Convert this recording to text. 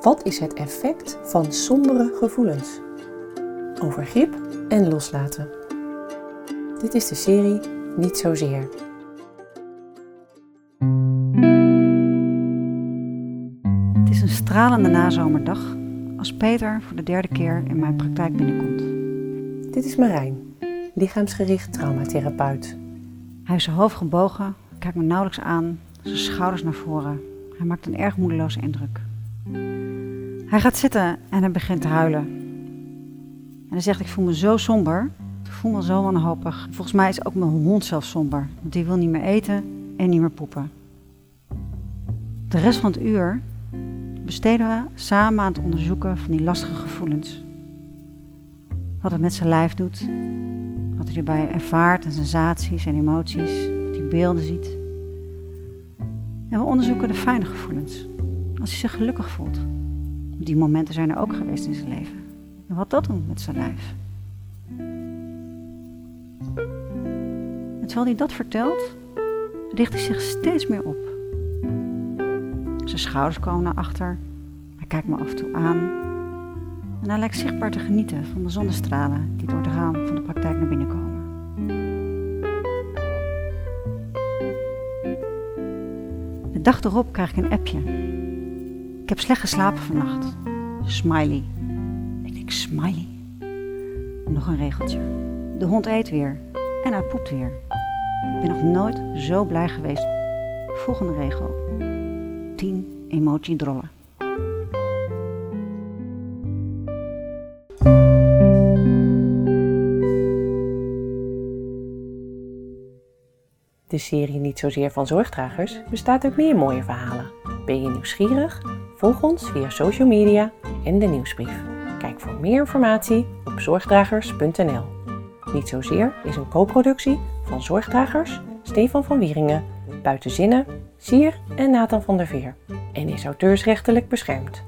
Wat is het effect van sombere gevoelens? Over grip en loslaten. Dit is de serie Niet zozeer. Het is een stralende nazomerdag als Peter voor de derde keer in mijn praktijk binnenkomt. Dit is Marijn, lichaamsgericht traumatherapeut. Hij is zijn hoofd gebogen, kijkt me nauwelijks aan, zijn schouders naar voren. Hij maakt een erg moedeloze indruk. Hij gaat zitten en hij begint te huilen. En hij zegt, ik voel me zo somber, ik voel me zo wanhopig. Volgens mij is ook mijn hond zelf somber, want die wil niet meer eten en niet meer poepen. De rest van het uur besteden we samen aan het onderzoeken van die lastige gevoelens. Wat het met zijn lijf doet, wat hij erbij ervaart en sensaties en emoties, wat hij beelden ziet. En we onderzoeken de fijne gevoelens, als hij zich gelukkig voelt. Die momenten zijn er ook geweest in zijn leven. En wat dat doet met zijn lijf. En terwijl hij dat vertelt, richt hij zich steeds meer op. Zijn schouders komen naar achter. Hij kijkt me af en toe aan. En hij lijkt zichtbaar te genieten van de zonnestralen die door het raam van de praktijk naar binnen komen. De dag erop krijg ik een appje. Ik heb slecht geslapen vannacht. Smiley. Ik denk, smiley? Nog een regeltje. De hond eet weer. En hij poept weer. Ik ben nog nooit zo blij geweest. Volgende regel. 10 emoji drollen. De serie Niet zozeer van zorgdragers bestaat uit meer mooie verhalen. Ben je nieuwsgierig? Volg ons via social media en de nieuwsbrief. Kijk voor meer informatie op zorgdragers.nl. Niet zozeer is een co-productie van Zorgdragers, Stefan van Wieringen, Buitenzinnen, Sier en Nathan van der Veer en is auteursrechtelijk beschermd.